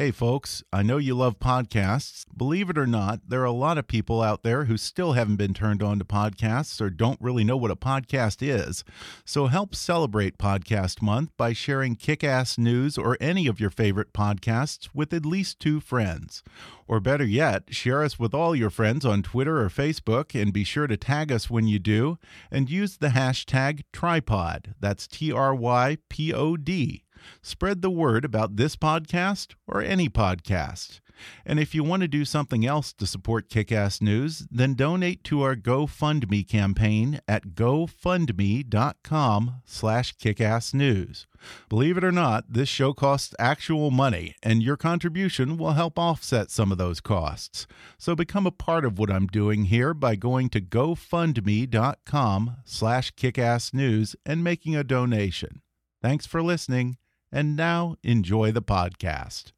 Hey, folks, I know you love podcasts. Believe it or not, there are a lot of people out there who still haven't been turned on to podcasts or don't really know what a podcast is. So help celebrate Podcast Month by sharing kick ass news or any of your favorite podcasts with at least two friends. Or better yet, share us with all your friends on Twitter or Facebook and be sure to tag us when you do and use the hashtag trypod. That's T R Y P O D. Spread the word about this podcast or any podcast. And if you want to do something else to support Kickass News, then donate to our GoFundMe campaign at gofundme.com slash kickassnews. Believe it or not, this show costs actual money, and your contribution will help offset some of those costs. So become a part of what I'm doing here by going to gofundme.com slash kickassnews and making a donation. Thanks for listening. And now enjoy the podcast.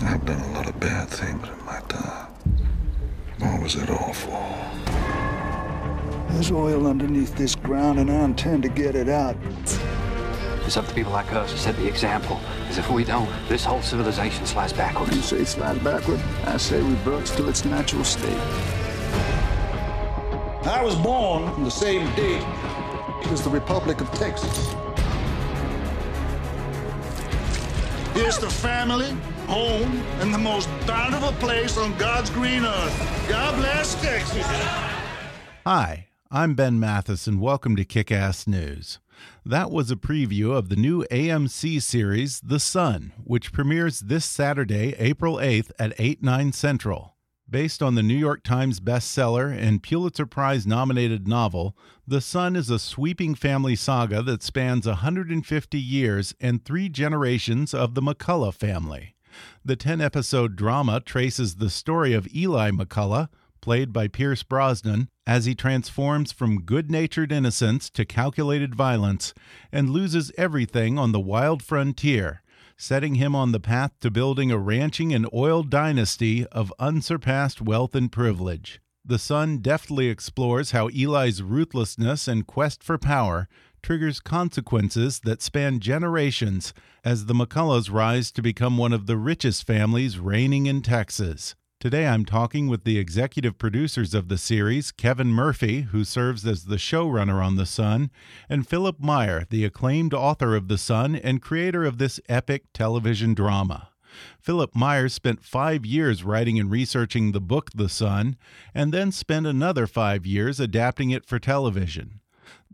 I've done a lot of bad things in my time. What was it all for? There's oil underneath this ground, and I intend to get it out. It's up to people like us to set the example. Because if we don't, this whole civilization slides backwards. You say slide backward, I say reverts to its natural state. I was born on the same date as the Republic of Texas. Here's the family, home, and the most bountiful place on God's green earth. God bless Texas. Hi, I'm Ben Mathis, and welcome to Kick Ass News. That was a preview of the new AMC series, The Son, which premieres this Saturday, April 8th at 8, 9 Central. Based on the New York Times bestseller and Pulitzer Prize nominated novel, The Son is a sweeping family saga that spans 150 years and three generations of the McCullough family. The 10 episode drama traces the story of Eli McCullough, played by Pierce Brosnan, as he transforms from good natured innocence to calculated violence and loses everything on the wild frontier setting him on the path to building a ranching and oil dynasty of unsurpassed wealth and privilege. The Son deftly explores how Eli's ruthlessness and quest for power triggers consequences that span generations as the McCulloughs rise to become one of the richest families reigning in Texas. Today I'm talking with the executive producers of the series, Kevin Murphy, who serves as the showrunner on The Son, and Philipp Meyer, the acclaimed author of The Son and creator of this epic television drama. Philipp Meyer spent five years writing and researching the book The Son, and then spent another five years adapting it for television.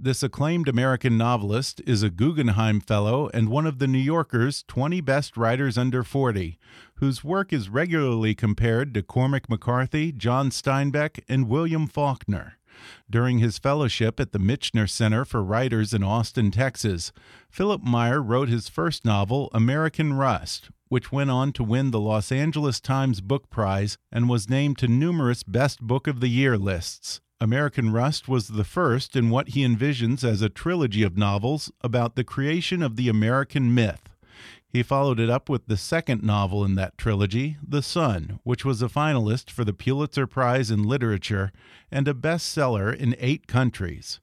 This acclaimed American novelist is a Guggenheim Fellow and one of the New Yorker's 20 best writers under 40, whose work is regularly compared to Cormac McCarthy, John Steinbeck, and William Faulkner. During his fellowship at the Michener Center for Writers in Austin, Texas, Philipp Meyer wrote his first novel, American Rust, which went on to win the Los Angeles Times Book Prize and was named to numerous Best Book of the Year lists. American Rust was the first in what he envisions as a trilogy of novels about the creation of the American myth. He followed it up with the second novel in that trilogy, The Son, which was a finalist for the Pulitzer Prize in Literature and a bestseller in eight countries.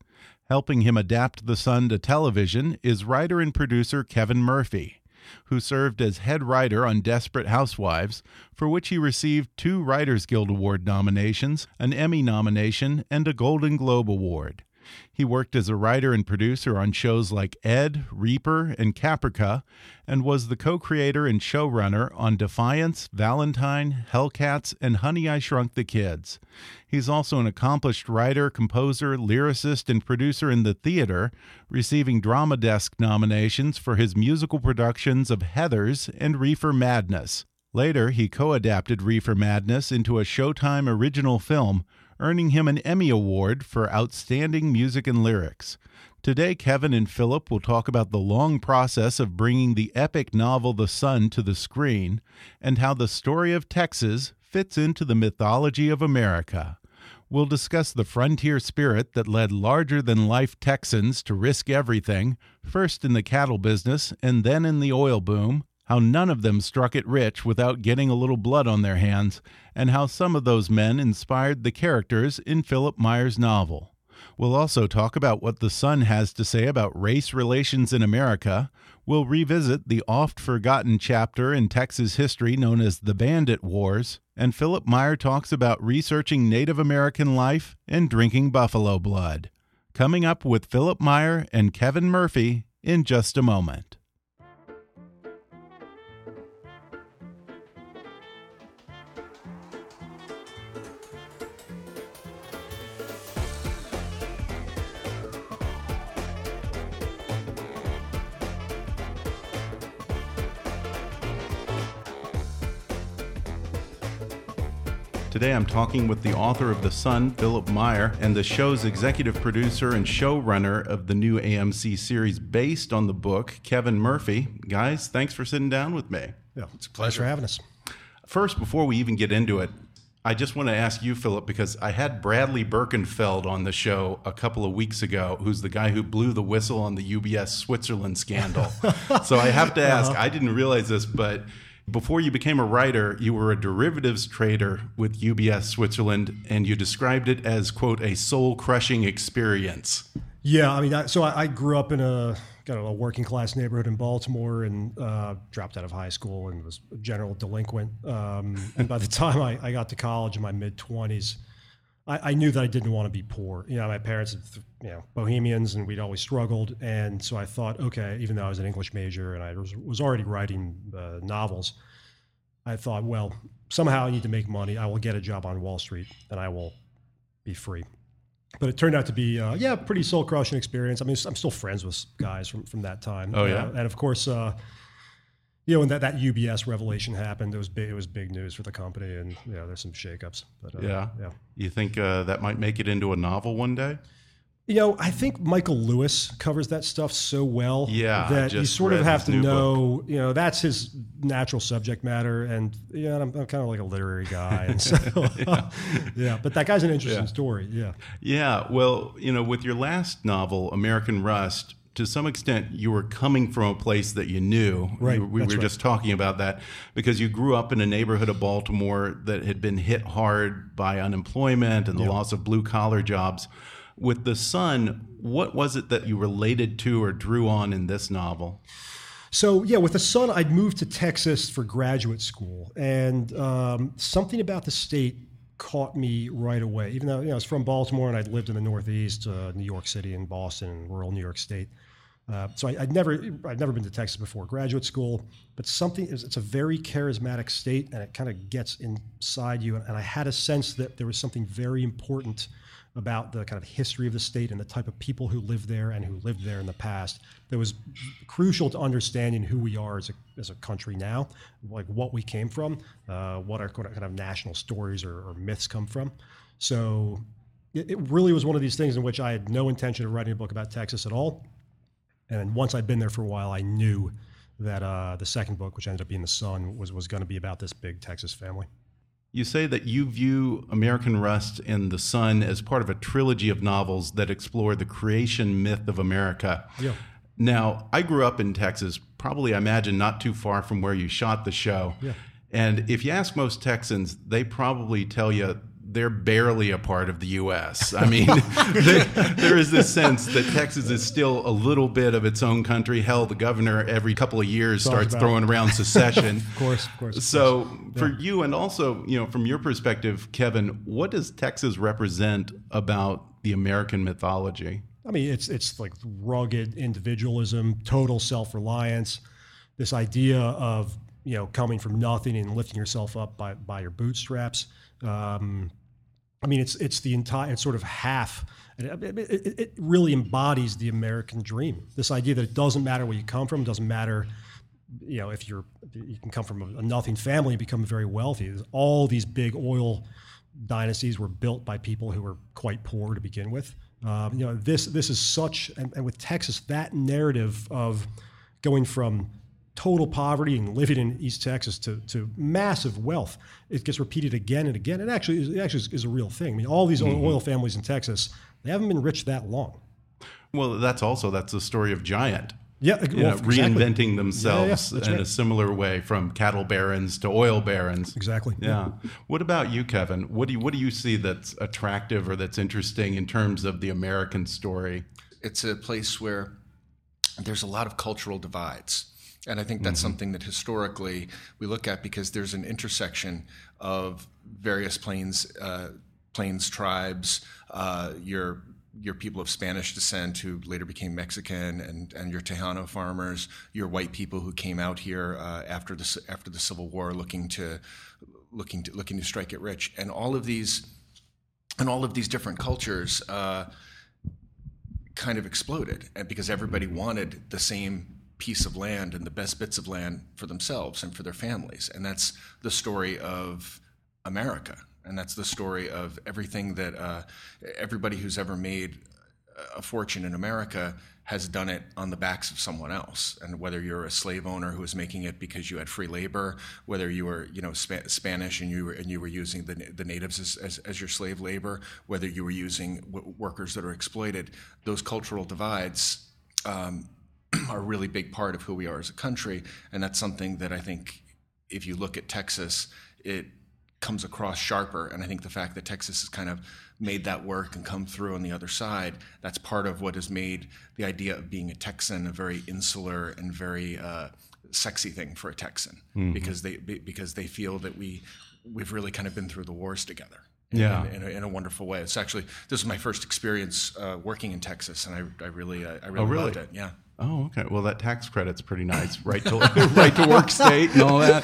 Helping him adapt The Son to television is writer and producer Kevin Murphy. Who served as head writer on Desperate Housewives, for which he received two Writers Guild Award nominations, an Emmy nomination, and a Golden Globe Award. He worked as a writer and producer on shows like Ed, Reaper, and Caprica, and was the co creator and showrunner on Defiance, Valentine, Hellcats, and Honey, I Shrunk the Kids. He's also an accomplished writer, composer, lyricist, and producer in the theater, receiving Drama Desk nominations for his musical productions of Heathers and Reefer Madness. Later, he co adapted Reefer Madness into a Showtime original film earning him an Emmy Award for Outstanding Music and Lyrics. Today, Kevin and Philipp will talk about the long process of bringing the epic novel The Son to the screen and how the story of Texas fits into the mythology of America. We'll discuss the frontier spirit that led larger than life Texans to risk everything, first in the cattle business and then in the oil boom, how none of them struck it rich without getting a little blood on their hands, and how some of those men inspired the characters in Philipp Meyer's novel. We'll also talk about what The Son has to say about race relations in America. We'll revisit the oft forgotten chapter in Texas history known as the Bandit Wars. And Philipp Meyer talks about researching Native American life and drinking buffalo blood. Coming up with Philipp Meyer and Kevin Murphy in just a moment. Today I'm talking with the author of The Son, Philipp Meyer, and the show's executive producer and showrunner of the new AMC series based on the book, Kevin Murphy. Guys, thanks for sitting down with me. Yeah, it's a pleasure having us. First, before we even get into it, I just want to ask you, Philipp, because I had Bradley Birkenfeld on the show a couple of weeks ago, who's the guy who blew the whistle on the UBS Switzerland scandal. so I have to uh-huh. ask, I didn't realize this, but before you became a writer, you were a derivatives trader with UBS Switzerland, and you described it as, quote, a soul crushing experience. Yeah, I mean, I, so I, I, grew up in a kind of a working class neighborhood in Baltimore and uh, dropped out of high school and was a general delinquent. Um, and by the time I, I, got to college in my mid 20s, I, knew that I didn't want to be poor. You know, my parents, you know, Bohemians, and we'd always struggled. And so I thought, okay, even though I was an English major and I was, was already writing uh, novels, I thought, well, somehow I need to make money. I will get a job on Wall Street and I will be free. But it turned out to be, uh, yeah, pretty soul crushing experience. I mean, I'm still friends with guys from, from that time. Oh, yeah. Uh, and of course, uh, you know, when that, that UBS revelation happened, it was big. It was big news for the company, and you know, there's some shakeups. But uh, yeah, yeah. You think uh, that might make it into a novel one day? You know, I think Michael Lewis covers that stuff so well yeah, that you sort of have to know, book. you know, that's his natural subject matter. And yeah, I'm, I'm kind of like a literary guy. And so, yeah. yeah. but that guy's an interesting yeah. story. Yeah. Yeah. Well, you know, with your last novel, American Rust, to some extent you were coming from a place that you knew. Right. You, we were right. just talking about that because you grew up in a neighborhood of Baltimore that had been hit hard by unemployment and the yep. loss of blue collar jobs. With the son, what was it that you related to or drew on in this novel? So yeah, with the son, I'd moved to Texas for graduate school, and um, something about the state caught me right away. Even though you know, I was from Baltimore and I'd lived in the Northeast, uh, New York City, and Boston, and rural New York State. Uh, so I, would never, I'd never been to Texas before graduate school, but something it's a very charismatic state, and it kind of gets inside you. And, and I had a sense that there was something very important about the kind of history of the state and the type of people who live there and who lived there in the past that was crucial to understanding who we are as a, as a country now, like what we came from, uh, what our kind of national stories or, or myths come from. So it, it really was one of these things in which I had no intention of writing a book about Texas at all and once I'd been there for a while, I knew that uh, the second book, which ended up being The Son, was, was going to be about this big Texas family. You say that you view American Rust and The Son as part of a trilogy of novels that explore the creation myth of America. Yeah. Now, I grew up in Texas, probably, I imagine, not too far from where you shot the show. Yeah. And if you ask most Texans, they probably tell you they're barely a part of the U.S. I mean, there, there is this sense that Texas is still a little bit of its own country. Hell, the governor every couple of years Talks starts throwing around secession. Of course, of course. of So, course. for you, and also, you know, from your perspective, Kevin, what does Texas represent about the American mythology? I mean, it's it's like rugged individualism, total self reliance, this idea of you know coming from nothing and lifting yourself up by by your bootstraps. Um, I mean, it's it's the entire it's sort of half. It, it, it- really embodies the American dream. This idea that it doesn't matter where you come from, doesn't matter, you know, if you're you can come from a, nothing family and become very wealthy. All these big oil dynasties were built by people who were quite poor to begin with. Um, you know, this this is such, and, and with Texas, that narrative of going from total poverty and living in East Texas to, to massive wealth, it gets repeated again and again. It actually is, it actually is, is a real thing. I mean, all these oil mm-hmm. families in Texas, they haven't been rich that long. Well, that's also that's the story of Giant. Yeah, You know, well, exactly. reinventing themselves that's in right. a similar way from cattle barons to oil barons. Exactly. Yeah. What about you, Kevin? What do you what do you see that's attractive or that's interesting in terms of the American story? it's a place where there's a lot of cultural divides. And I think that's something that historically we look at because there's an intersection of various plains, uh, plains tribes, uh, your your people of Spanish descent who later became Mexican, and, and your Tejano farmers, your white people who came out here uh, after the after the Civil War, looking to looking to looking to strike it rich, and all of these and all of these different cultures. Uh, kind of exploded and because everybody wanted the same piece of land and the best bits of land for themselves and for their families. And that's the story of america. And that's the story of everything that uh, everybody who's ever made a fortune in america has done it on the backs of someone else. And whether you're a slave owner who was making it because you had free labor whether you were you know Spa- spanish and you were and you were using the, the natives as, as, as your slave labor whether you were using w- workers that are exploited those cultural divides um, are a really big part of who we are as a country and that's something that i think if you look at texas it comes across sharper. And I think the fact that Texas has kind of made that work and come through on the other side, that's part of what has made the idea of being a Texan a very insular and very uh, sexy thing for a Texan because they because they feel that we we've really kind of been through the wars together. in- Yeah. in, in, a, in a wonderful way. It's actually this is my first experience uh, working in Texas, and I, I really, uh, I really, really? loved it. Yeah. Oh, okay. Well, that tax credit's pretty nice. Right to right to work state and all that.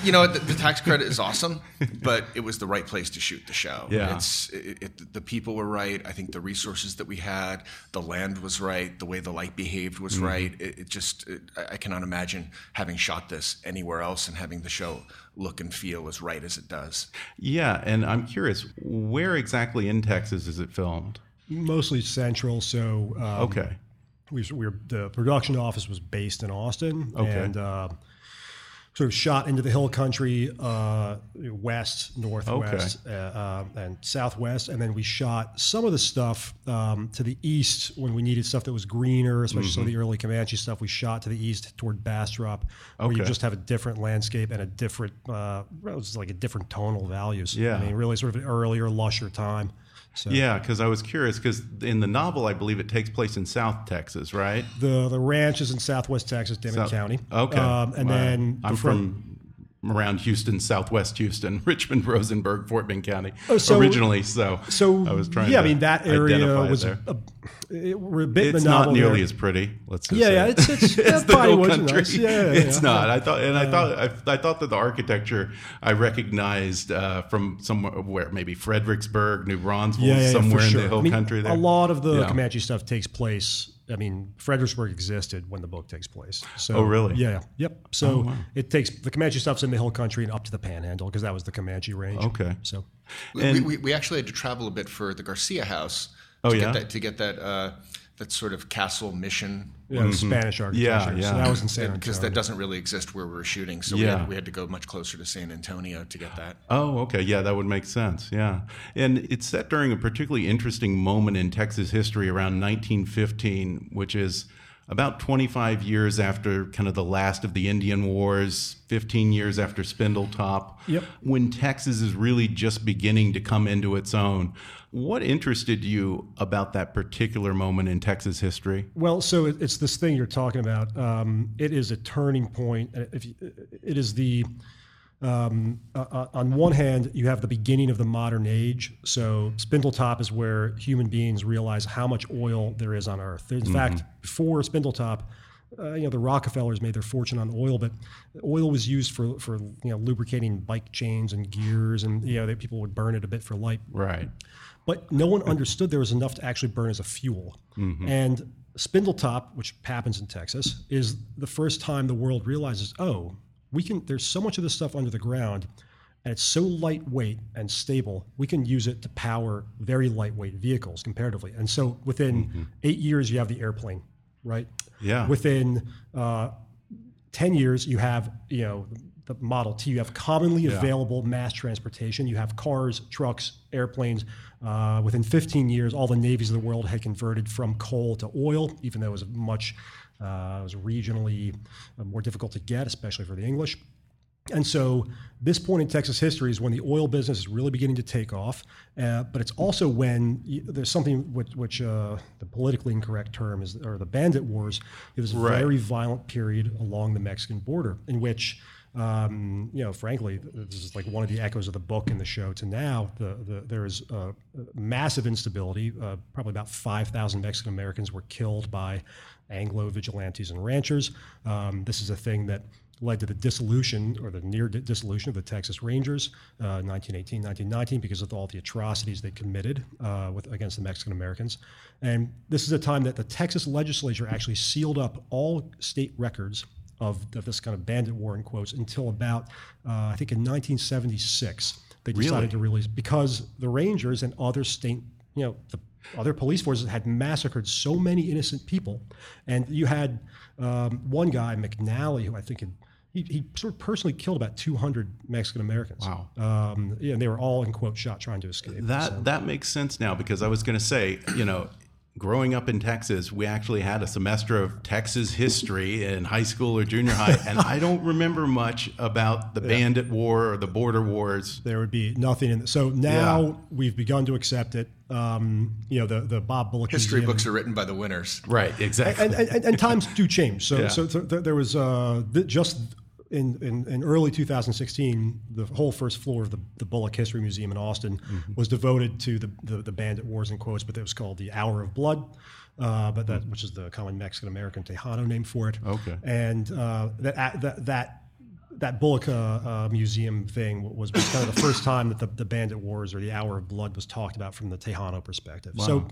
You know, the, the tax credit is awesome, but it was the right place to shoot the show. Yeah. it's it, it, the people were right. I think the resources that we had, the land was right, the way the light behaved was right. It, it just, it, I I cannot imagine having shot this anywhere else and having the show look and feel as right as it does. Yeah, and I'm curious, where exactly in Texas is it filmed? Mostly central. So um, Okay. We, we were, the production office was based in Austin, Okay. and uh, sort of shot into the hill country, uh, west, northwest, uh, uh, and southwest, and then we shot some of the stuff um, to the east when we needed stuff that was greener, especially some of the early Comanche stuff. We shot to the east toward Bastrop, where you just have a different landscape and a different, uh, it was like a different tonal values. Yeah. I mean, really sort of an earlier, lusher time. So Yeah, because I was curious because in the novel, I believe it takes place in South Texas, right? the the ranch is in southwest Texas, Dimmit South- County. Okay. um, and Wow. then I'm from around Houston, Southwest Houston, Richmond, Rosenberg, Fort Bend County Oh, so- originally. So, So I was trying. Yeah, to I mean that area was there. a, it, we're a bit It's not nearly there. as pretty. Let's just Yeah, say. yeah, it's- it's- it's that the probably country. nice. Yeah, yeah, it's yeah. not. I thought, and I thought, I, I thought that the architecture I recognized uh, from somewhere where maybe Fredericksburg, New Braunfels, yeah, yeah, yeah, somewhere in sure. the hill I mean, country. There, A lot of the Yeah. Comanche stuff takes place. I mean, Fredericksburg existed when the book takes place. So, Oh, really? Oh, Yeah, yeah. yep. So it takes the Comanche stuff's in the hill country and up to the Panhandle because that was the Comanche range. Okay. So we, we, we actually had to travel a bit for the Garcia house. Oh, to yeah? get that, to get that uh, that sort of castle mission yeah, the Spanish architecture. Mm-hmm. Yeah, So yeah. that was in San because that doesn't really exist where we were shooting. So we, had, we had to go much closer to San Antonio to get that. Oh, okay. Yeah, that would make sense. Yeah. And it's set during a particularly interesting moment in Texas history around 1915, which is about 25 years after kind of the last of the Indian Wars, 15 years after Spindletop, Yep. when Texas is really just beginning to come into its own. What interested you about that particular moment in Texas history? Well, so it, it's this thing you're talking about. Um, it is a turning point. If you, it is the um, uh, uh, on one hand, you have the beginning of the modern age. So Spindletop is where human beings realize how much oil there is on Earth. In fact, before Spindletop, uh, you know, the Rockefellers made their fortune on oil, but oil was used for for you know lubricating bike chains and gears, and you know that people would burn it a bit for light. Right. But no one understood there was enough to actually burn as a fuel. And Spindletop, which happens in Texas, is the first time the world realizes, oh, we can. There's so much of this stuff under the ground, and it's so lightweight and stable. We can use it to power very lightweight vehicles comparatively. And so within eight years, you have the airplane, right? Yeah. Within uh, 10 years, you have, you know, the Model T. You have commonly available mass transportation. You have cars, trucks, airplanes. Uh, within 15 years, all the navies of the world had converted from coal to oil, even though it was much, uh, it was regionally uh, more difficult to get, especially for the English. And so, this point in Texas history is when the oil business is really beginning to take off. Uh, but it's also when y there's something which, which uh, the politically incorrect term is, or the bandit wars. It was a Right. very violent period along the Mexican border in which, um, you know, frankly, this is like one of the echoes of the book and the show to now. The, the, there is uh, massive instability. Uh, probably about 5,000 Mexican Americans were killed by Anglo vigilantes and ranchers. Um, this is a thing that led to the dissolution or the near dissolution of the Texas Rangers, uh, 1918, 1919, because of all the atrocities they committed uh, with against the Mexican Americans. And this is a time that the Texas legislature actually sealed up all state records of, of this kind of bandit war in quotes until about uh, I think in 1976 they decided Really? to release because the Rangers and other state you know the other police forces had massacred so many innocent people, and you had um, one guy McNally who I think had. He, he sort of personally killed about 200 Mexican Americans. Wow. Um, yeah, and they were all in quote shot trying to escape. That So- that makes sense now because I was going to say, you know, growing up in Texas, we actually had a semester of Texas history in high school or junior high, and I don't remember much about the Bandit War or the Border Wars. there would be nothing in. So now Yeah. we've begun to accept it. Um, you know, the the Bob Bullock History Museum- books are written by the winners. Right, exactly. and, and, and, and times do change. So, Yeah. so th- th- there was uh, th- just in, in, in early 2016, the whole first floor of the, the Bullock History Museum in Austin Mm-hmm. was devoted to the, the, the bandit wars in quotes, but it was called the Hour of Blood, uh, but that which is the common Mexican American Tejano name for it. Mm-hmm. Okay. and uh, that that that. That Bullock uh, uh, museum thing was, was kind of the first time that the, the Bandit Wars or the Hour of Blood was talked about from the Tejano perspective. So,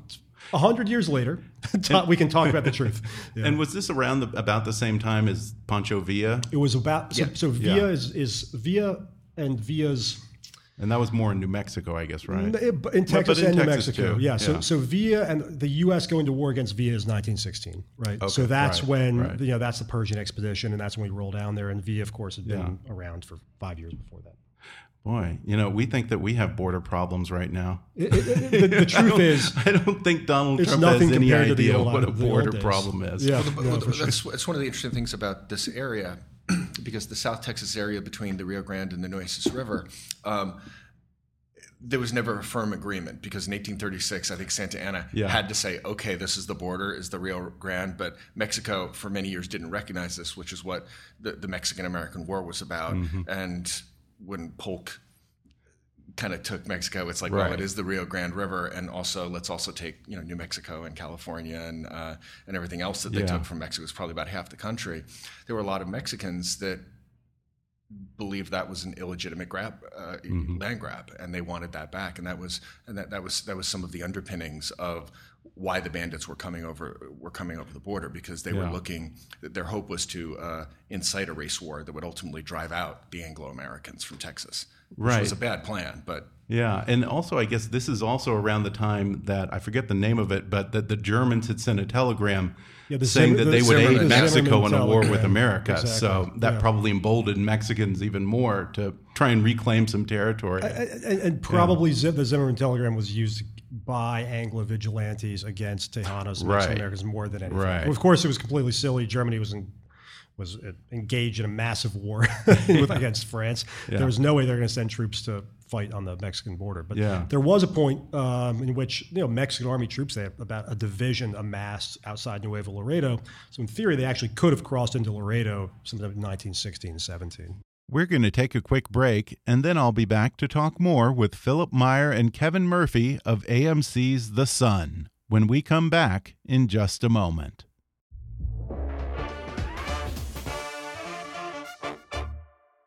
a hundred years later, we can talk about the truth. Yeah. And was this around the, about the same time as Pancho Villa? It was about so, so Villa Yeah. is, is Villa and Villa's And that was more in New Mexico, I guess, right? in But- Texas in and New Mexico. too. Yeah. So Yeah. so Villa and the U.S. going to war against Villa is 1916, right? Okay. so that's right, when right. you know that's the Pershing expedition, and that's when we roll down there. And Villa, of course, had been around for five years before that. Boy, you know, we think that we have border problems right now. It- it- it- the, the truth is, I don't think Donald Trump nothing has any compared to the idea old, what a border problem is. Yeah, Well, no, the- for sure. that's, that's one of the interesting things about this area, because the South Texas area between the Rio Grande and the Nueces River, um, there was never a firm agreement because in 1836, I think Santa Anna Yeah. had to say, okay, this is the border, is the Rio Grande, but Mexico for many years didn't recognize this, which is what the, the Mexican American War was about. Mm-hmm. And when Polk kind of took Mexico. It's like, Right. well, it is the Rio Grande River, and also let's also take you know New Mexico and California and uh, and everything else that they Yeah. took from Mexico. It's probably about half the country. There were a lot of Mexicans that believed that was an illegitimate grab, uh, Mm-hmm. land grab, and they wanted that back. And that was and that, that was that was some of the underpinnings of why the bandits were coming over were coming over the border because they were looking. Their hope was to uh, incite a race war that would ultimately drive out the Anglo Americans from Texas, which Right. was a bad plan, but. Yeah, and also I guess this is also around the time that I forget the name of it, but that the Germans had sent a telegram Yeah, the saying Zimmer- that the they would Zimmerman- aid the Mexico in a war with telegram. America. So that yeah. probably emboldened Mexicans even more to try and reclaim some territory. and, and probably Zim, the Zimmerman telegram was used by Anglo vigilantes against Tejanos and Right. Mexican Americans more than anything. Right. Of course, it was completely silly. Germany was in, was uh, engaged in a massive war with, against France. Yeah. There was no way they're going to send troops to fight on the Mexican border. But Yeah. there was a point um, in which you know Mexican army troops they had about a division amassed outside Nuevo Laredo. So in theory, they actually could have crossed into Laredo sometime in 1916, 17. We're going to take a quick break, and then I'll be back to talk more with Philipp Meyer and Kevin Murphy of AMC's The Son when we come back in just a moment.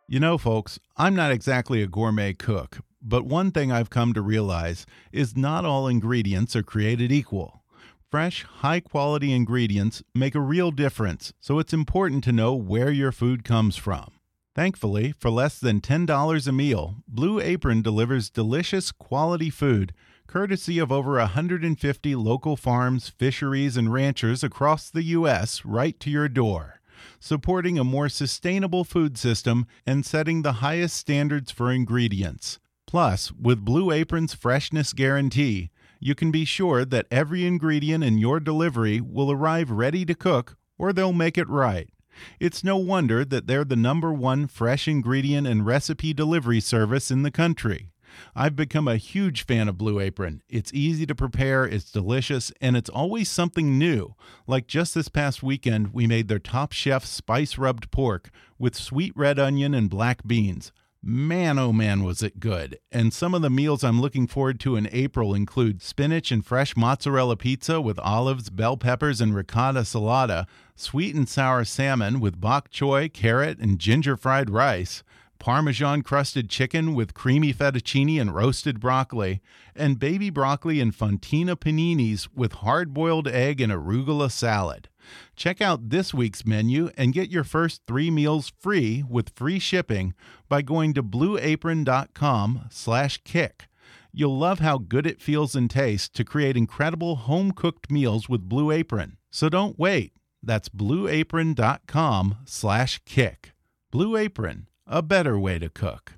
You know, folks, I'm not exactly a gourmet cook, but one thing I've come to realize is not all ingredients are created equal. Fresh, high quality ingredients make a real difference, so it's important to know where your food comes from. Thankfully, for less than $10 a meal, Blue Apron delivers delicious, quality food courtesy of over 150 local farms, fisheries, and ranchers across the U.S. right to your door, supporting a more sustainable food system and setting the highest standards for ingredients. Plus, with Blue Apron's freshness guarantee, you can be sure that every ingredient in your delivery will arrive ready to cook or they'll make it right. It's no wonder that they're the number one fresh ingredient and recipe delivery service in the country. I've become a huge fan of Blue Apron. It's easy to prepare, it's delicious, and it's always something new. Like just this past weekend, we made their Top Chef spice rubbed pork with sweet red onion and black beans. Man, oh man, was it good. And some of the meals I'm looking forward to in April include spinach and fresh mozzarella pizza with olives, bell peppers, and ricotta salata, sweet and sour salmon with bok choy, carrot, and ginger fried rice, Parmesan crusted chicken with creamy fettuccine and roasted broccoli, and baby broccoli and fontina paninis with hard boiled egg and arugula salad. Check out this week's menu and get your first three meals free with free shipping by going to blueapron.com slash kick. You'll love how good it feels and tastes to create incredible home-cooked meals with Blue Apron. So don't wait. That's blueapron.com slash kick. Blue Apron, a better way to cook.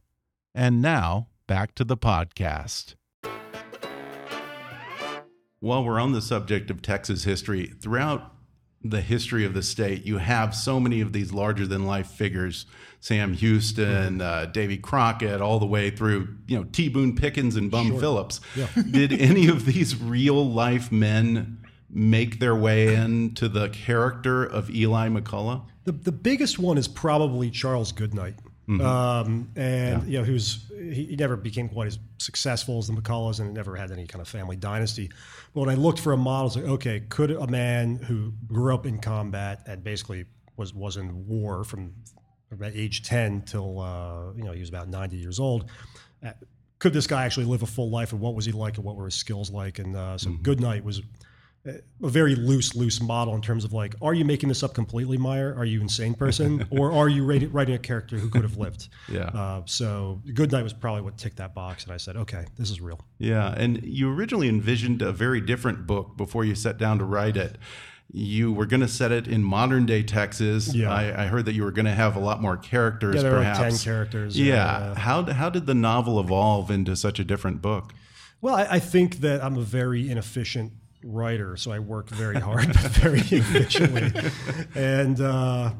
And now, back to the podcast. While we're on the subject of Texas history, throughout the history of the state, you have so many of these larger than life figures Sam Houston, uh, Davy Crockett, all the way through, you know, T. Boone Pickens and Bum Phillips. Did any of these real life men make their way into the character of Eli McCullough? The, the biggest one is probably Charles Goodnight. Um, and you know, who's he, he never became quite as successful as the McCulloughs and never had any kind of family dynasty. But when I looked for a model, it's like, okay, could a man who grew up in combat and basically was was in war from about age ten till uh, you know he was about ninety years old, uh, could this guy actually live a full life? And what was he like? And what were his skills like? And uh, so Goodnight was a very loose, loose model in terms of like, are you making this up completely, Meyer? Are you insane person, or are you writing, writing a character who could have lived? Yeah. Uh, so Goodnight was probably what ticked that box, and I said, okay, this is real. Yeah, and you originally envisioned a very different book before you sat down to write it. You were going to set it in modern day Texas. Yeah. I, I heard that you were going to have a lot more characters. Yeah, there were perhaps. ten characters. Yeah. Uh, how how did the novel evolve into such a different book? well, I, I think that I'm a very inefficient writer, so I work very hard, but very inefficiently. and uh,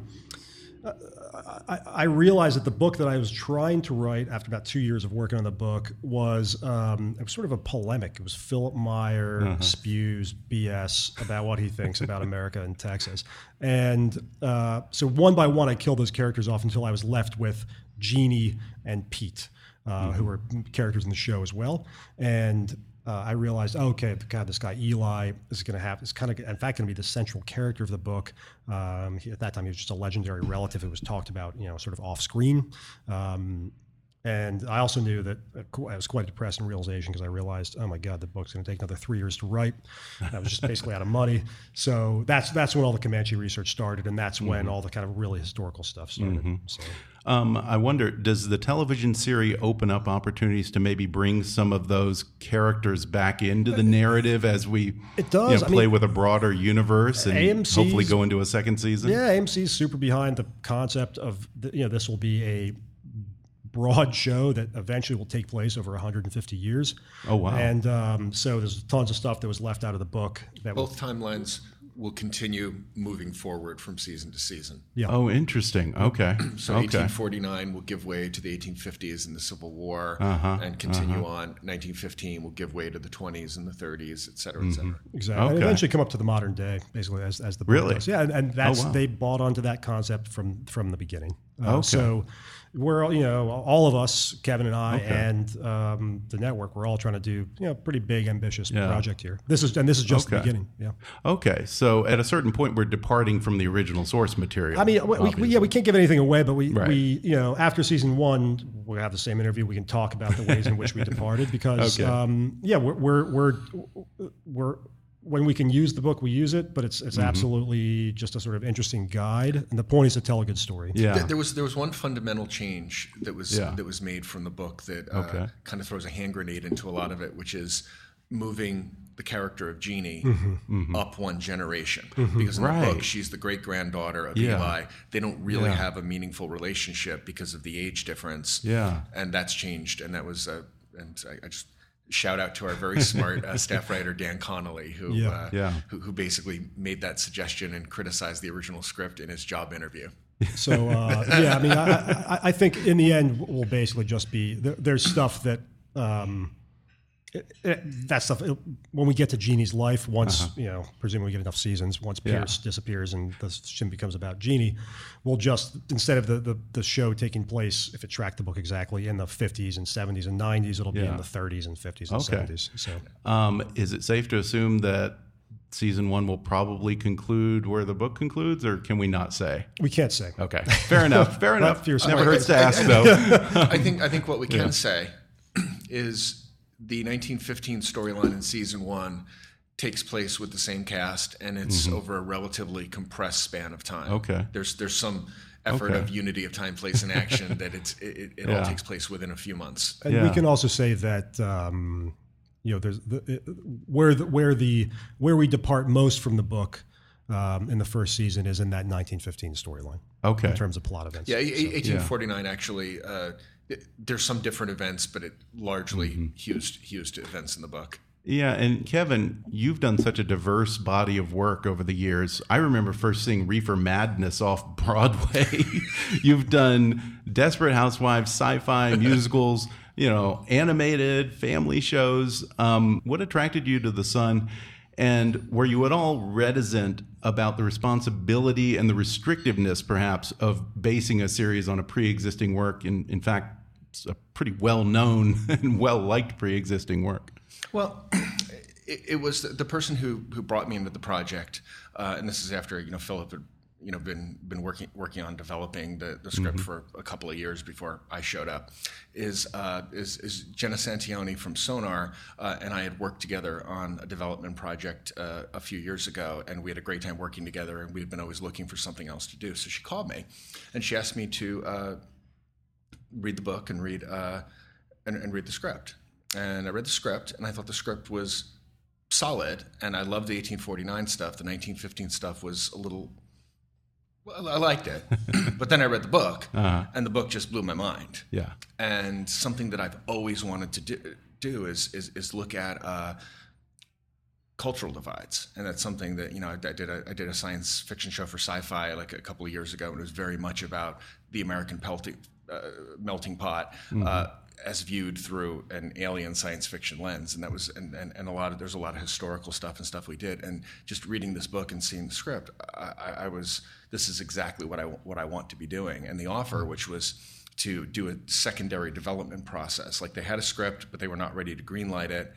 I, I realized that the book that I was trying to write after about two years of working on the book was, um, it was sort of a polemic. It was Philipp Meyer spews BS about what he thinks about America and Texas. And uh, so one by one, I killed those characters off until I was left with Jeannie and Pete, uh, who were characters in the show as well. And uh, I realized, oh, okay, God, this guy Eli is going to have is kind of, in fact, going to be the central character of the book. Um, he, at that time, he was just a legendary relative who was talked about, you know, sort of off screen. Um, and I also knew that uh, I was quite a depressing realization because I realized, oh my God, the book's going to take another three years to write. And I was just basically out of money. So that's that's when all the Comanche research started, and that's when all the kind of really historical stuff started. So. Um, I wonder, does the television series open up opportunities to maybe bring some of those characters back into the narrative as we It does. you know, I play mean, with a broader universe and AMC's hopefully go into a second season? Yeah, AMC's super behind the concept of the, you know this will be a broad show that eventually will take place over 150 years. Oh, wow. And um, so there's tons of stuff that was left out of the book. That will- Both timelines will continue moving forward from season to season. yeah. Oh, interesting. Okay. So okay. 1849 will give way to the 1850s and the Civil War, Uh-huh, and continue on. 1915 will give way to the 20s and the 30s, et cetera, et cetera. Exactly. And eventually come up to the modern day, basically, as, as the book Really? does. Yeah, and, and that's wow. they bought onto that concept from from the beginning. Uh, Okay. So we're all- you know all of us, Kevin and I, and um, the network, we're all trying to do you know pretty big, ambitious Yeah. project here. This is and this is just the beginning. Yeah. Okay. So at a certain point, we're departing from the original source material. I mean, we, we, yeah, we can't give anything away, but we, Right. we, you know, after season one, we'll have the same interview. We can talk about the ways in which we departed because, Okay. um, yeah, we're, we're, we're, we're, when we can use the book, we use it, but it's, Mm-hmm. it's absolutely just a sort of interesting guide. And the point is to tell a good story. Yeah. There, there was there was one fundamental change that was Yeah. that was made from the book that uh, Okay. kind of throws a hand grenade into a lot of it, which is moving the character of Jeannie up one generation. Because in the Mm-hmm. Book, she's the great granddaughter of Yeah. Eli. They don't really Yeah. have a meaningful relationship because of the age difference. Yeah. and that's changed, and that was uh, and I, I just. Shout out to our very smart uh, staff writer Dan Connolly, who, Yeah. uh, Yeah. who who basically made that suggestion and criticized the original script in his job interview. So, uh, yeah, I mean, I, I, I think in the end, we'll basically just be there, there's stuff that, um, it, it, that stuff it, when we get to Jeannie's life, once you know, presumably we get enough seasons, once Uh-huh. Yeah. Pierce disappears and the show becomes about Jeannie, we'll just instead of the, the the show taking place, if it tracked the book exactly in the 50s and 70s and 90s, it'll be in the 30s and 50s and Okay. 70s. So, Um, is it safe to assume that season one will probably conclude where the book concludes, or can we not say? we can't say. Okay, fair enough. Fair enough. fierce. Never I- hurts to ask, though. I think I think what we can say is the 1915 storyline in season one takes place with the same cast, and it's over a relatively compressed span of time. Mm-hmm. Okay. There's there's some effort Okay. of unity of time, place, and action that it's it, it, it Yeah. all takes place within a few months. And we can also say that um, you know there's the, where the where the where we depart most from the book um, in the first season is in that 1915 storyline Okay. in terms of plot events. Yeah, a- a- 1849 actually. Uh, it- there's some different events, but it largely Mm-hmm. to events in the book. Yeah, and Kevin, you've done such a diverse body of work over the years. I remember first seeing Reefer Madness off Broadway. you've done Desperate Housewives, sci-fi, musicals, you know, animated, family shows. Um, what attracted you to the Son? And were you at all reticent about the responsibility and the restrictiveness, perhaps, of basing a series on a pre-existing work? In, in fact, a pretty well-known and well-liked pre-existing work. Well, it, it was the, person who who brought me into the project, uh, and this is after you know Philipp had you know been been working working on developing the, the script for a couple of years before I showed up. Is uh, is, is Jenna Santoianni from Sonar, uh, and I had worked together on a development project uh, a few years ago, and we had a great time working together, and we had been always looking for something else to do. So she called me, and she asked me to. Read the book and read uh, and, and read the script. And I read the script, and I thought the script was solid. And I loved the 1849 stuff. The 1915 stuff was a little. Well, I liked it, but then I read the book, and the book just blew my mind. Yeah. And something that I've always wanted to do, do is, is is look at uh, cultural divides, and that's something that you know I, I did a I did a science fiction show for Sci-Fi like a couple of years ago, and it was very much about the American uh, melting pot. Uh, as viewed through an alien science fiction lens, and that was and, and, and a lot of there's a lot of historical stuff and stuff we did, and just reading this book and seeing the script, I, I, I was this is exactly what I what I want to be doing, and the offer, which was to do a secondary development process, like they had a script, but they were not ready to greenlight it,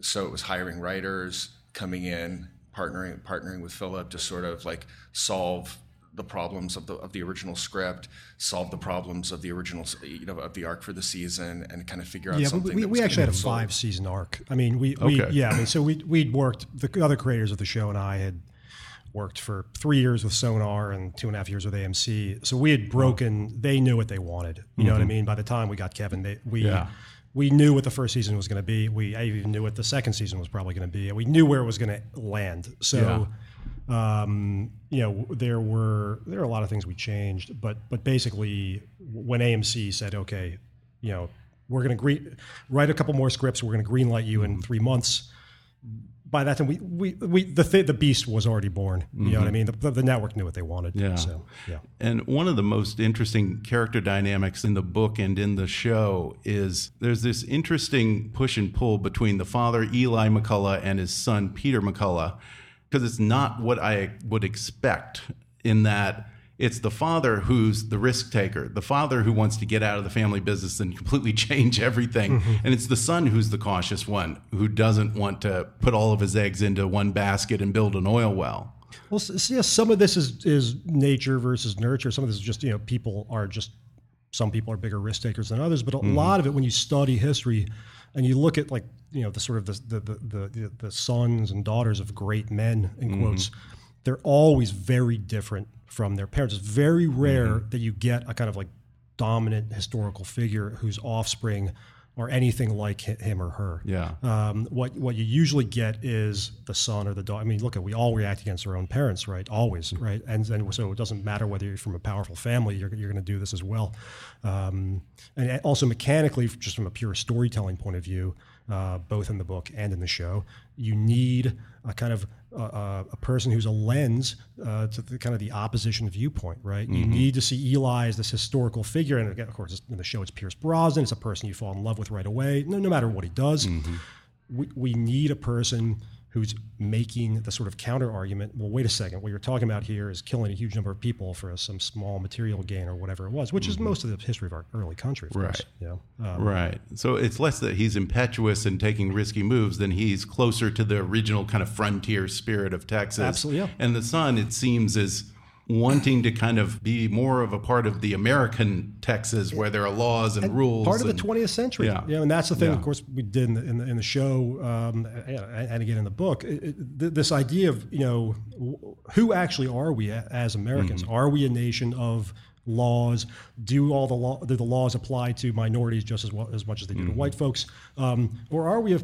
so it was hiring writers, coming in, partnering partnering with Philipp to sort of like solve the problems of the of the original script, solve the problems of the original you know of the arc for the season, and kind of figure out Yeah, something. we, we actually had a five season arc. I mean, we, we Okay. yeah, I mean, so we we'd worked. The other creators of the show and I had worked for three years with Sonar and two and a half years with AMC. So we had broken. They knew what they wanted. You know what I mm-hmm. mean? By the time we got Kevin, they we. Yeah. We knew what the first season was going to be. We I even knew what the second season was probably going to be. We knew where it was going to land. So, um, you know, there were there are a lot of things we changed, but but basically, when AMC said, "Okay, you know, we're going to green write a couple more scripts. We're going to green light you in three months. By that time, we we, we the th- the beast was already born. You know what I mean? The, the network knew what they wanted. Yeah. So yeah. And one of the most interesting character dynamics in the book and in the show is there's this interesting push and pull between the father, Eli McCullough, and his son, Peter McCullough, because it's not what I would expect in that it's the father who's the risk taker, the father who wants to get out of the family business and completely change everything. Mm-hmm. And it's the son who's the cautious one who doesn't want to put all of his eggs into one basket and build an oil well. Well, s- yeah, some of this is is nature versus nurture. Some of this is just you know people are just some people are bigger risk takers than others, but a mm-hmm. lot of it when you study history and you look at like you know the sort of the the the, the, the sons and daughters of great men in quotes, they're always very different from their parents. It's very rare that you get a kind of like dominant historical figure whose offspring are anything like him or her. Yeah. Um, what what you usually get is the son or the daughter. I mean, look at we all react against our own parents, right? Always, right? And then so it doesn't matter whether you're from a powerful family, you're you're going to do this as well. Um, and also mechanically, just from a pure storytelling point of view, uh, both in the book and in the show, you need a kind of uh, a person who's a lens uh, to the kind of the opposition viewpoint, right? You need to see Eli as this historical figure, and again, of course, in the show, it's Pierce Brosnan. It's a person you fall in love with right away, no, no matter what he does. We, we need a person who's making the sort of counter argument. Well, wait a second. What you're talking about here is killing a huge number of people for some small material gain or whatever it was, which is most of the history of our early country, of Right. course. You know? Um, Right. So it's less that he's impetuous and taking risky moves than he's closer to the original kind of frontier spirit of Texas. Absolutely, yeah. And the son, it seems, is wanting to kind of be more of a part of the American Texas where there are laws and, rules. part of the 20th century. Yeah. You know, and that's the thing, Yeah. of course, we did in the, in the, in the show um, and, and again in the book. It, it, this idea of, you know, who actually are we as Americans? Mm-hmm. Are we a nation of laws? Do all the law, do the laws apply to minorities just as well as much as they do Mm-hmm. to white folks? Um, or are we a,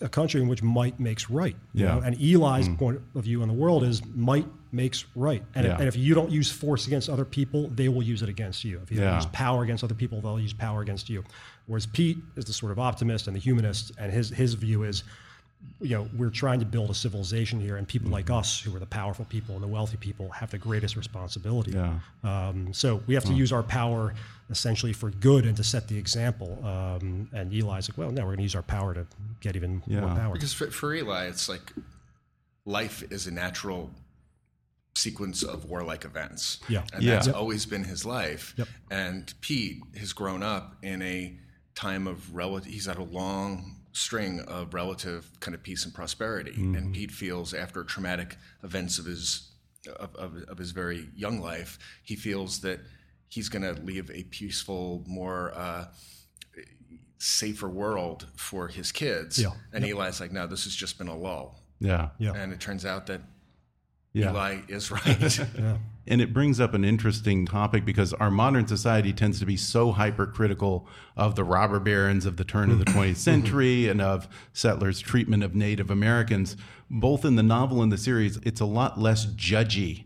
a, country in which might makes right? you Yeah. Know? And Eli's point of view on the world is might makes right. And, Yeah. if, and if you don't use force against other people, they will use it against you. If you don't Yeah. use power against other people, they'll use power against you. Whereas Pete is the sort of optimist and the humanist, and his his view is, you know, we're trying to build a civilization here, and people like us, who are the powerful people and the wealthy people, have the greatest responsibility. Yeah. Um, so we have to use our power essentially for good and to set the example. Um, and Eli's like, well, no, we're going to use our power to get even more power. Because for, for Eli, it's like life is a natural sequence of warlike events. Yeah. And Yeah. that's Yep. always been his life. Yep. And Pete has grown up in a time of relative, he's had a long string of relative kind of peace and prosperity. And Pete feels after traumatic events of his, of, of, of his very young life, he feels that he's going to leave a peaceful, more, uh, safer world for his kids. Yeah. And Eli's like, no, this has just been a lull. Yeah. yeah. And it turns out that Yeah. Eli is right. And it brings up an interesting topic because our modern society tends to be so hypercritical of the robber barons of the turn of the 20th century and of settlers' treatment of Native Americans. Both in the novel and the series, it's a lot less judgy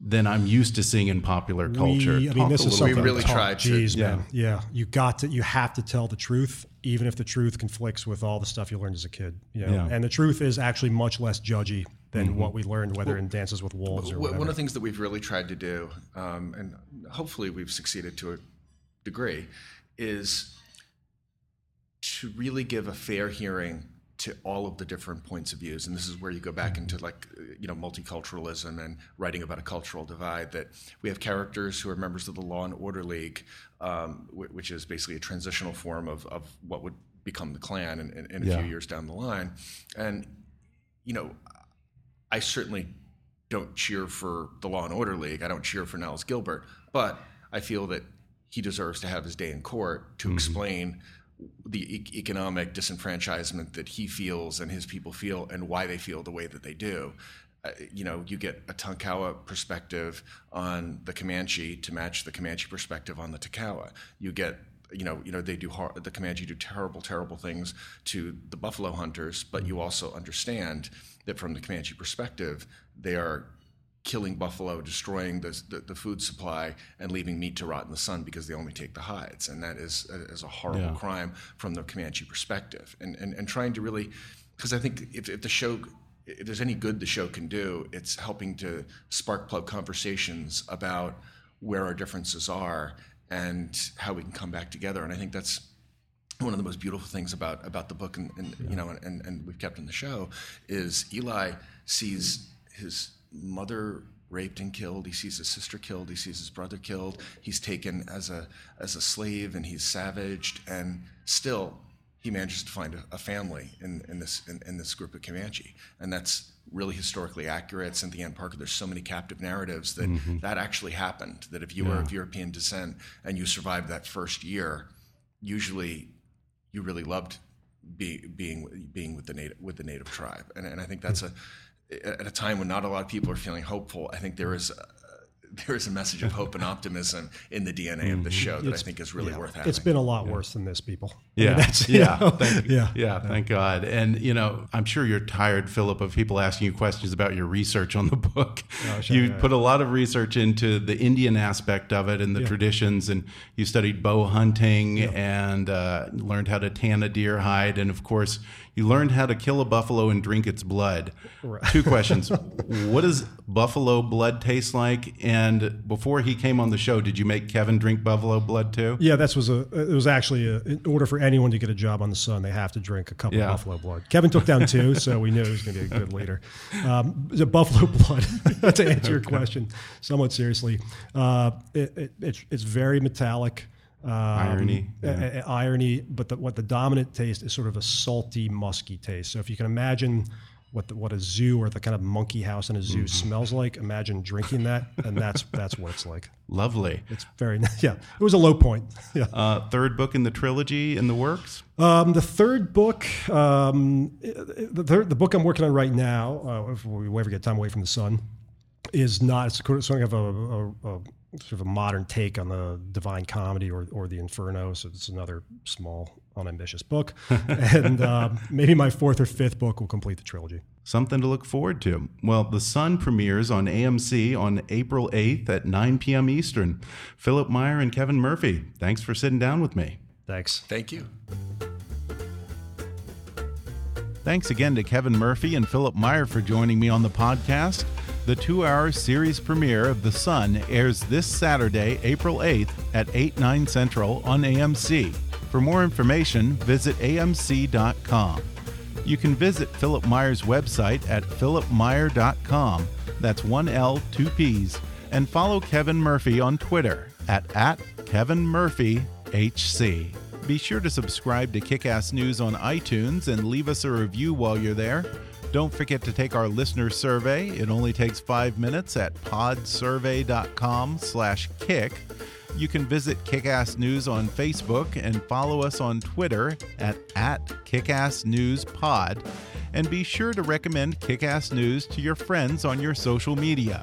than I'm used to seeing in popular culture. We, I mean, Talk this is something. We really oh, tried to. Yeah. man. Yeah, you got to. You have to tell the truth, even if the truth conflicts with all the stuff you learned as a kid. You know? Yeah. And the truth is actually much less judgy than what we learned, whether in Dances with Wolves or One whatever. one of the things that we've really tried to do, um, and hopefully we've succeeded to a degree, is to really give a fair hearing to all of the different points of views. And this is where you go back into like, you know, multiculturalism and writing about a cultural divide. That we have characters who are members of the Law and Order League, um, which is basically a transitional form of, of what would become the Klan in, in, in a Yeah. few years down the line. And, you know, I certainly don't cheer for the Law and Order League. I don't cheer for Niles Gilbert, but I feel that he deserves to have his day in court to explain the e- economic disenfranchisement that he feels and his people feel and why they feel the way that they do. Uh, you know, you get a Tonkawa perspective on the Comanche to match the Comanche perspective on the Tonkawa. You get you know, you know they do hor- the Comanche do terrible, terrible things to the buffalo hunters, but you also understand that from the Comanche perspective, they are killing buffalo, destroying the, the, the, food supply, and leaving meat to rot in the sun because they only take the hides. And that is, is a horrible yeah. crime from the Comanche perspective. And, and, and trying to really, because I think if, if the show, if there's any good the show can do, it's helping to spark plug conversations about where our differences are and how we can come back together. And I think that's one of the most beautiful things about about the book and, and yeah. you know and, and we've kept in the show is Eli sees his mother raped and killed. He sees his sister killed. He sees his brother killed. He's taken as a as a slave and he's savaged. And still, he manages to find a, a family in, in this in, in, this group of Comanche. And that's really historically accurate. Cynthia Ann Parker. There's so many captive narratives that mm-hmm. that actually happened. That if you yeah. were of European descent and you survived that first year, usually you really loved be, being being with the native with the native tribe. And, and I think that's a at a time when not a lot of people are feeling hopeful, I think there is a, there is a message of hope and optimism in the DNA of the mm-hmm. show that it's, I think is really yeah, worth having. It's been a lot yeah. worse than this, people. Yeah, I mean, yeah, thank, yeah, yeah. Thank God. And you know, I'm sure you're tired, Philipp, of people asking you questions about your research on the book. Sure, you put a lot of research into the Indian aspect of it and the traditions, and you studied bow hunting and uh, learned how to tan a deer hide, and of course you learned how to kill a buffalo and drink its blood. Right. Two questions. what does buffalo blood taste like? And before he came on the show, did you make Kevin drink buffalo blood too? Yeah, that was a. It was actually a, in order for anyone to get a job on the Son, they have to drink a cup yeah. of buffalo blood. Kevin took down two, so we knew he was going to be a good leader. Um, the buffalo blood. to answer your question, somewhat seriously, uh, it, it, it's, it's very metallic. Um, irony, yeah. irony, but the, what the dominant taste is sort of a salty, musky taste. So if you can imagine what the, what a zoo or the kind of monkey house in a zoo mm-hmm. smells like, imagine drinking that, and that's that's what it's like. Lovely. It's very yeah. It was a low point. Yeah. Uh, third book in the trilogy in the works. Um, the third book, um, the third, the book I'm working on right now, uh, if we ever get time away from the Son, is not. It's sort of a, a, a sort of a modern take on the Divine Comedy or, or the Inferno. So it's another small, unambitious book. and uh, maybe my fourth or fifth book will complete the trilogy. Something to look forward to. Well, The Son premieres on AMC on April 8th at 9 p.m. Eastern. Philipp Meyer and Kevin Murphy, thanks for sitting down with me. Thanks. Thank you. Thanks again to Kevin Murphy and Philipp Meyer for joining me on the podcast. The two hour series premiere of The Son airs this Saturday, April 8th at 8, 9 Central on AMC. For more information, visit amc.com. You can visit Philipp Meyer's website at philippmeyer.com. That's one L, two P's. And follow Kevin Murphy on Twitter at, at Kevin Murphy HC. Be sure to subscribe to Kickass News on iTunes and leave us a review while you're there. Don't forget to take our listener survey. It only takes five minutes at podsurvey.com slash kick. You can visit Kickass News on Facebook and follow us on Twitter at, at KickassNewsPod. And be sure to recommend Kickass News to your friends on your social media.